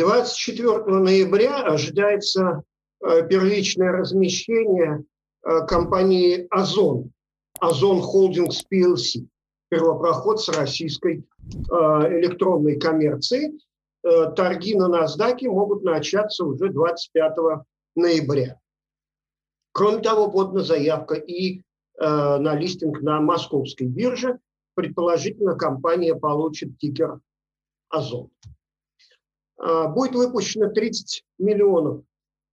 24 ноября ожидается э, первичное размещение э, компании «Озон», «Озон Холдингс PLC», первопроход с российской э, электронной коммерцией. Торги на NASDAQ могут начаться уже 25 ноября. Кроме того, подана заявка и на листинг на московской бирже. Предположительно, компания получит тикер «Озон». А, будет выпущено 30 миллионов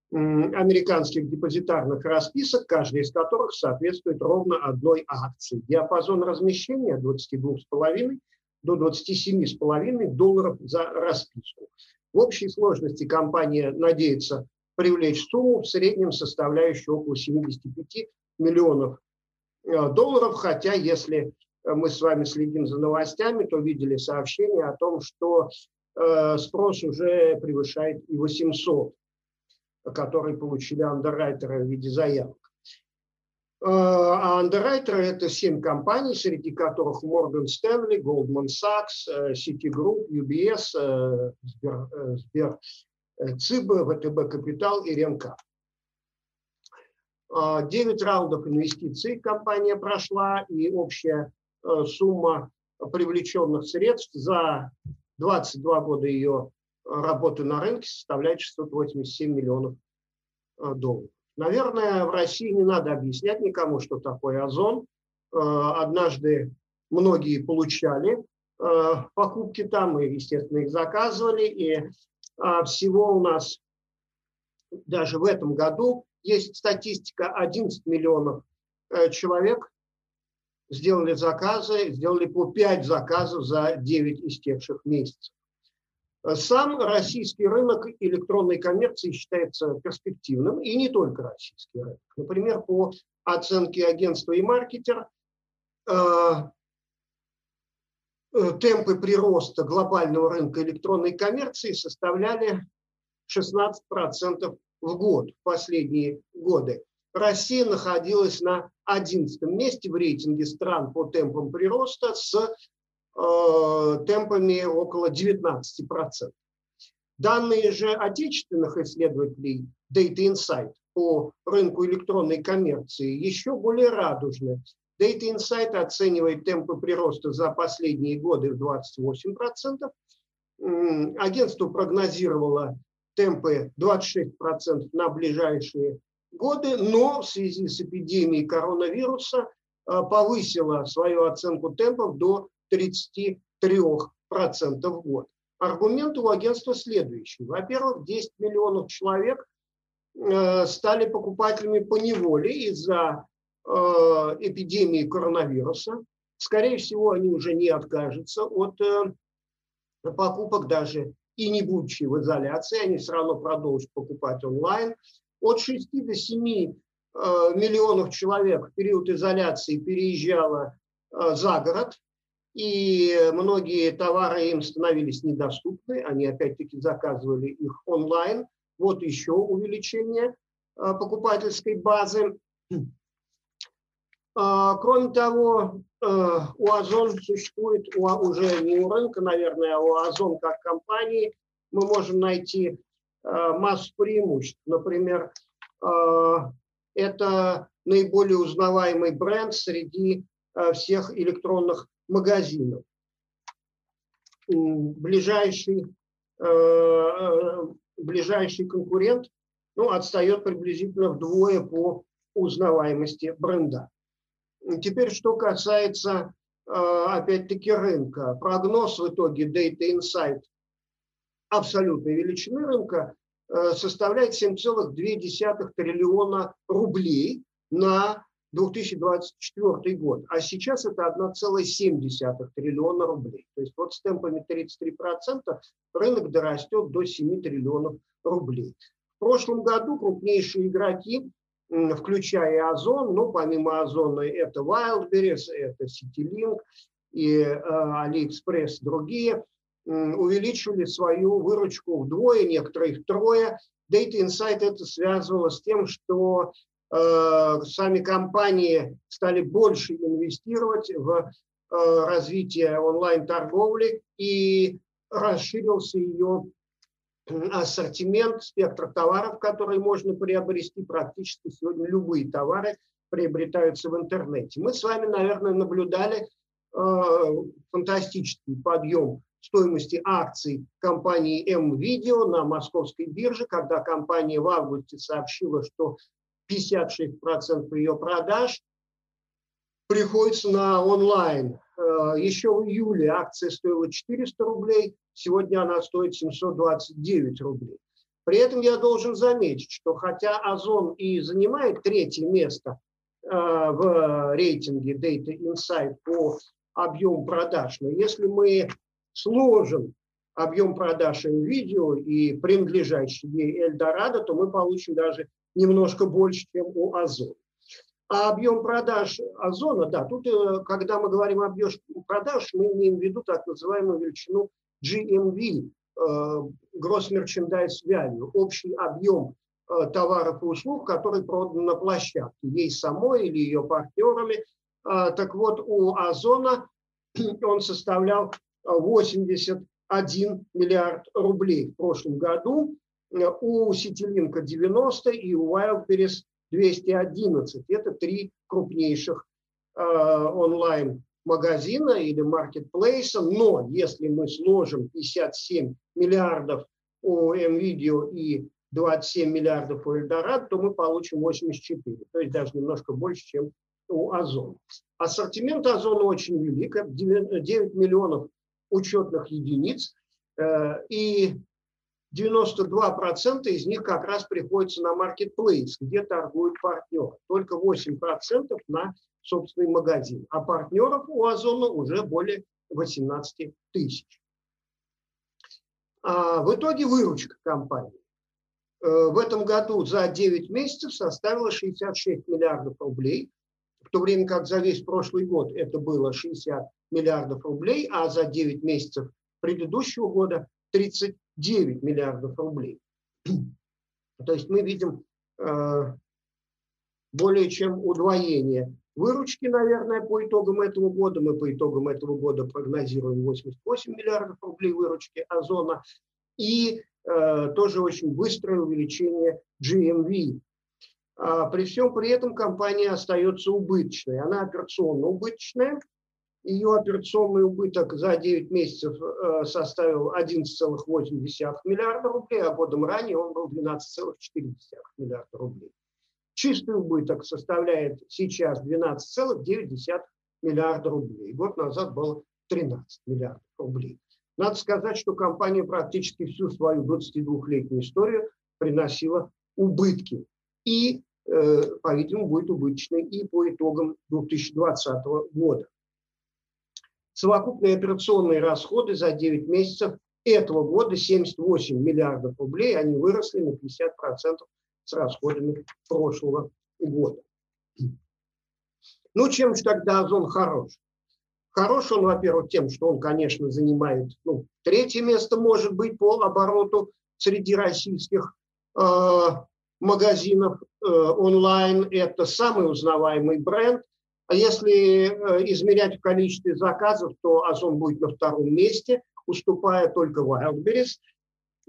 американских депозитарных расписок, каждая из которых соответствует ровно одной акции. Диапазон размещения от 22,5 до 27,5 долларов за расписку. В общей сложности компания надеется привлечь сумму в среднем составляющую около 75 миллионов э, долларов, хотя если мы с вами следим за новостями, то видели сообщение о том, что Э, спрос уже превышает и 800, которые получили андеррайтеры в виде заявок. Э, а андеррайтеры – это семь компаний, среди которых Morgan Stanley, Goldman Sachs, э, Citigroup, UBS, Сбер, Сбер ЦИБ, ВТБ Капитал и РЕНКА. Девять раундов инвестиций компания прошла, и общая сумма привлеченных средств за 22 года ее э, работы на рынке составляет 687 миллионов э, долларов. Наверное, в России не надо объяснять никому, что такое озон. Э, однажды многие получали покупки там, мы, естественно, их заказывали, и всего у нас даже в этом году есть статистика 11 миллионов человек сделали заказы, сделали по 5 заказов за 9 истекших месяцев. Сам российский рынок электронной коммерции считается перспективным, и не только российский рынок. Например, по оценке агентства и маркетер, э, э, темпы прироста глобального рынка электронной коммерции составляли 16% в год в последние годы. Россия находилась на 11 месте в рейтинге стран по темпам прироста с э, темпами около 19%. Данные же отечественных исследователей Data Insight по рынку электронной коммерции еще более радужны. Data Insight оценивает темпы прироста за последние годы в 28%. Агентство прогнозировало темпы 26% на ближайшие годы, но в связи с эпидемией коронавируса а, повысила свою оценку темпов до 33% в год. Аргумент у агентства следующий. Во-первых, 10 миллионов человек э, стали покупателями по неволе из-за э, эпидемии коронавируса. Скорее всего, они уже не откажутся от э, покупок даже и не будучи в изоляции, они все равно продолжат покупать онлайн от 6 до 7 э, миллионов человек в период изоляции переезжало э, за город, и многие товары им становились недоступны, они опять-таки заказывали их онлайн. Вот еще увеличение э, покупательской базы. Кроме того, у Озон существует, уже не у рынка, наверное, а у Озон как компании мы можем найти массу преимуществ. Например, э, это наиболее узнаваемый бренд среди э, всех электронных магазинов. Ближайший, ближайший конкурент ну, отстает приблизительно вдвое по узнаваемости бренда. Теперь, что касается, опять-таки, рынка. Прогноз в итоге Data Insight абсолютной величины рынка э, составляет 7,2 триллиона рублей на 2024 год, а сейчас это 1,7 триллиона рублей. То есть вот с темпами 33% рынок дорастет до 7 триллионов рублей. В прошлом году крупнейшие игроки, включая Озон, ну помимо Озона это Wildberries, это CityLink и э, AliExpress, другие – увеличивали свою выручку вдвое, некоторые втрое. Data Insight это связывало с тем, что э, сами компании стали больше инвестировать в э, развитие онлайн-торговли и расширился ее ассортимент, спектр товаров, которые можно приобрести. Практически сегодня любые товары приобретаются в интернете. Мы с вами, наверное, наблюдали э, фантастический подъем стоимости акций компании М-Видео на московской бирже, когда компания в августе сообщила, что 56% ее продаж приходится на онлайн. Э, еще в июле акция стоила 400 рублей, сегодня она стоит 729 рублей. При этом я должен заметить, что хотя Озон и занимает третье место э, в рейтинге Data Insight по объему продаж, но если мы сложим объем продаж видео и принадлежащий ей Эльдорадо, то мы получим даже немножко больше, чем у Озона. А объем продаж Озона, да, тут, э, когда мы говорим об объеме продаж, мы имеем в виду так называемую величину GMV, э, Gross Merchandise Value, общий объем э, товаров и услуг, который продан на площадке, ей самой или ее партнерами. Так вот, у Озона он составлял 81 миллиард рублей в прошлом году, у Ситилинка 90 и у Wildberries 211. Это три крупнейших э, онлайн-магазина или маркетплейса. Но если мы сложим 57 миллиардов у NVIDIA и 27 миллиардов у Эльдорад, то мы получим 84, то есть даже немножко больше, чем у Озона. Ассортимент Озона очень велик, 9 миллионов учетных единиц, э, и 92% из них как раз приходится на маркетплейс, где торгуют партнеры. Только 8% на собственный магазин. А партнеров у Озона уже более 18 тысяч. А в итоге выручка компании э, в этом году за 9 месяцев составила 66 миллиардов рублей, в то время как за весь прошлый год это было 60 миллиардов рублей, а за 9 месяцев предыдущего года 39 миллиардов рублей. То есть мы видим э, более чем удвоение выручки, наверное, по итогам этого года. Мы по итогам этого года прогнозируем 88 миллиардов рублей выручки Озона и э, тоже очень быстрое увеличение GMV. А при всем при этом компания остается убыточной. Она операционно убыточная, ее операционный убыток за 9 месяцев э, составил 11,8 миллиарда рублей, а годом ранее он был 12,4 миллиарда рублей. Чистый убыток составляет сейчас 12,9 миллиарда рублей. Год назад было 13 миллиардов рублей. Надо сказать, что компания практически всю свою 22-летнюю историю приносила убытки. И, по-видимому, будет убыточной и по итогам 2020 года. Совокупные операционные расходы за 9 месяцев этого года 78 миллиардов рублей, они выросли на 50% с расходами прошлого года. Ну, чем же тогда Озон хорош? Хорош он, во-первых, тем, что он, конечно, занимает ну, третье место, может быть, по обороту среди российских э, магазинов э, онлайн. Это самый узнаваемый бренд – а если э, измерять в количестве заказов, то Озон будет на втором месте, уступая только Wildberries.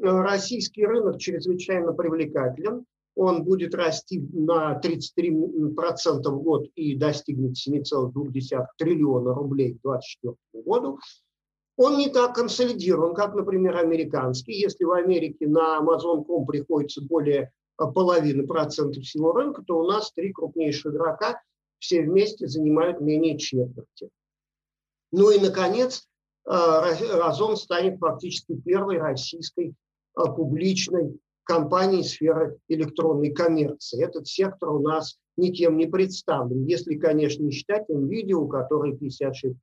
Э, российский рынок чрезвычайно привлекателен. Он будет расти на 33% в год и достигнет 7,2 триллиона рублей к 2024 году. Он не так консолидирован, как, например, американский. Если в Америке на Amazon.com приходится более половины процентов всего рынка, то у нас три крупнейших игрока все вместе занимают менее четверти. Ну и, наконец, э, Озон станет фактически первой российской э, публичной компанией сферы электронной коммерции. Этот сектор у нас никем не представлен, если, конечно, не считать видео, у которой 56%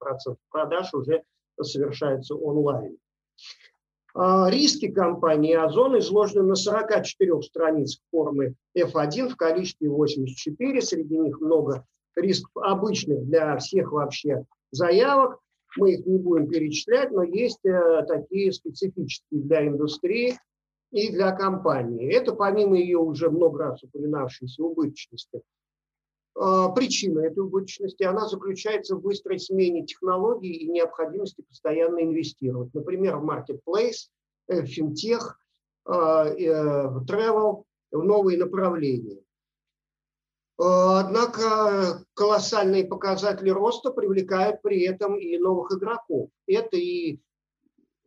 продаж уже совершается онлайн. А, риски компании «Озон» изложены на 44 страницах формы F1 в количестве 84. Среди них много рисков обычных для всех вообще заявок. Мы их не будем перечислять, но есть э, такие специфические для индустрии и для компании. Это помимо ее уже много раз упоминавшейся убыточности. Э, причина этой убыточности, она заключается в быстрой смене технологий и необходимости постоянно инвестировать. Например, в marketplace, э, финтех, в travel, в новые направления. Однако колоссальные показатели роста привлекают при этом и новых игроков. Это и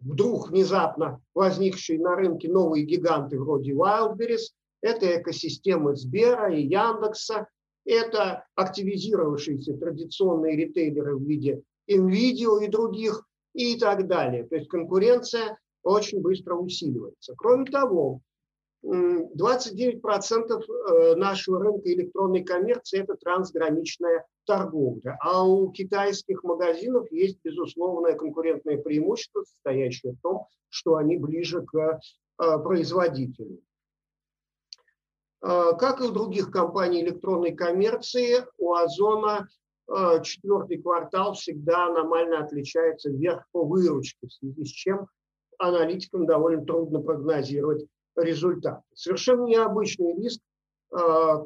вдруг внезапно возникшие на рынке новые гиганты вроде Wildberries, это экосистемы Сбера и Яндекса, это активизировавшиеся традиционные ритейлеры в виде NVIDIA и других и так далее. То есть конкуренция очень быстро усиливается. Кроме того, 29% э, нашего рынка электронной коммерции – это трансграничная торговля. А у китайских магазинов есть безусловное конкурентное преимущество, состоящее в том, что они ближе к э, производителю. Э, как и у других компаний электронной коммерции, у Озона четвертый квартал всегда аномально отличается вверх по выручке, в связи с чем аналитикам довольно трудно прогнозировать результаты. Совершенно необычный риск, э,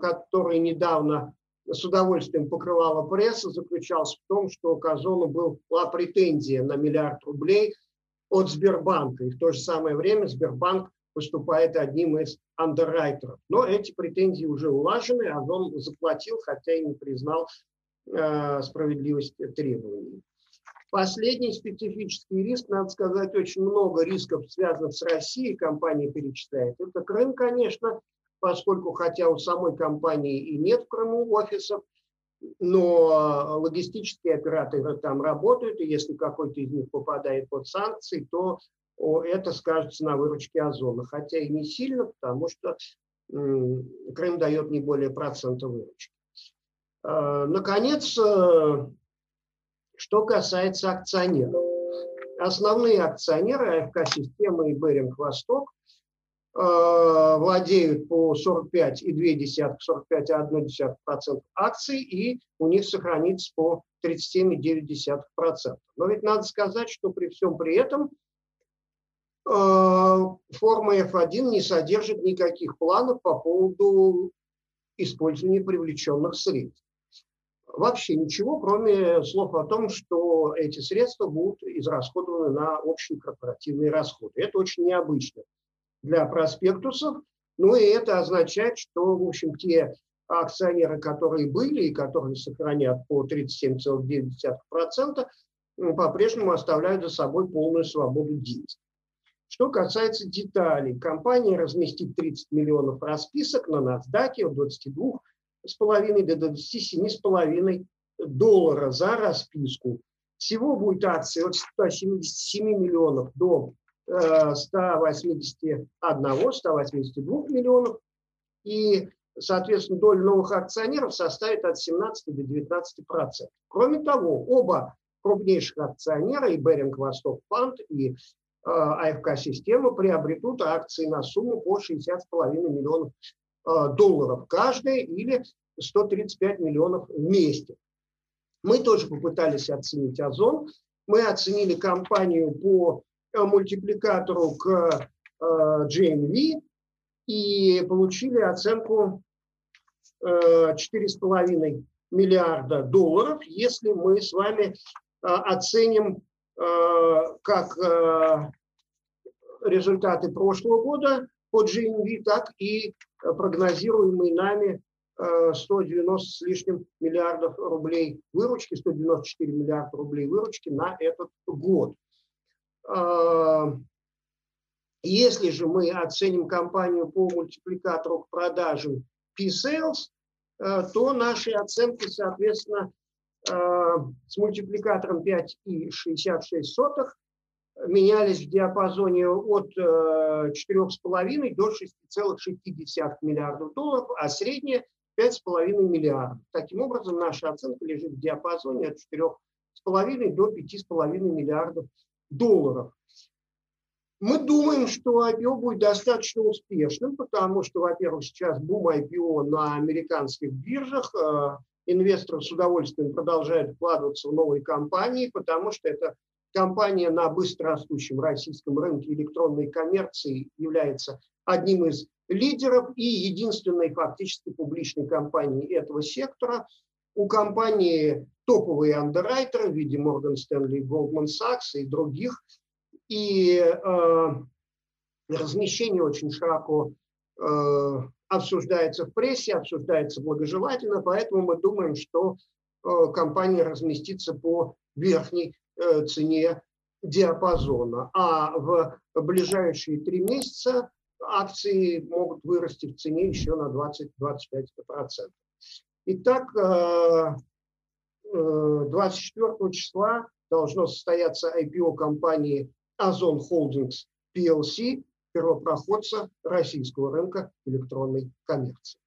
который недавно с удовольствием покрывала пресса, заключался в том, что к Озону была претензия на миллиард рублей от Сбербанка. И в то же самое время Сбербанк выступает одним из андеррайтеров. Но эти претензии уже улажены, Озон заплатил, хотя и не признал э, справедливость требований. Последний специфический риск, надо сказать, очень много рисков, связанных с Россией, компания перечисляет. Это Крым, конечно, поскольку хотя у самой компании и нет в Крыму офисов, но логистические операторы там работают, и если какой-то из них попадает под санкции, то это скажется на выручке Озона, хотя и не сильно, потому что Крым дает не более процента выручки. А, наконец, э, что касается акционеров. Основные акционеры АФК-системы и Беринг Восток э, владеют по 45,2-45,1% акций, и у них сохранится по 37,9%. Но ведь надо сказать, что при всем при этом форма F1 не содержит никаких планов по поводу использования привлеченных средств вообще ничего, кроме слов о том, что эти средства будут израсходованы на общие корпоративные расходы. Это очень необычно для проспектусов, ну и это означает, что, в общем, те акционеры, которые были и которые сохранят по 37,9%, по-прежнему оставляют за собой полную свободу действий. Что касается деталей, компания разместит 30 миллионов расписок на NASDAQ от 22 с половиной до 27 с половиной доллара за расписку. Всего будет акций от 177 миллионов до 181-182 э, миллионов. И, соответственно, доля новых акционеров составит от 17 до 19 процентов. Кроме того, оба крупнейших акционера, и Беринг Восток Фанд, и э, АФК-система приобретут акции на сумму по 60,5 миллионов Э, долларов каждая или 135 миллионов вместе. Мы тоже попытались оценить Озон. Мы оценили компанию по э, мультипликатору к GMV и получили оценку 4,5 миллиарда долларов, если мы с вами оценим как результаты прошлого года по GMV, так и прогнозируемый нами 190 э, с лишним миллиардов рублей выручки, 194 миллиарда рублей выручки на этот год. Э, если же мы оценим компанию по мультипликатору к продажам P-Sales, э, то наши оценки, соответственно, с мультипликатором 5,66 менялись в диапазоне от 4,5 э, до 6,6 миллиардов долларов, а средняя 5,5 миллиардов. Таким образом, наша оценка лежит в диапазоне от 4,5 до 5,5 миллиардов долларов. Мы думаем, что IPO будет достаточно успешным, потому что, во-первых, сейчас бум IPO на американских биржах, э, инвесторы с удовольствием продолжают вкладываться в новые компании, потому что это компания на быстрорастущем российском рынке электронной коммерции является одним из лидеров и единственной фактически публичной компанией этого сектора. У компании топовые андеррайтеры в виде Morgan Stanley, Goldman Sachs и других. И э, Размещение очень широко обсуждается в прессе, обсуждается благожелательно, поэтому мы думаем, что э, компания разместится по верхней э, цене диапазона. А в ближайшие три месяца акции могут вырасти в цене еще на 20-25%. Итак, 24 э, числа должно состояться IPO компании Озон Holdings PLC, первопроходца российского рынка электронной коммерции.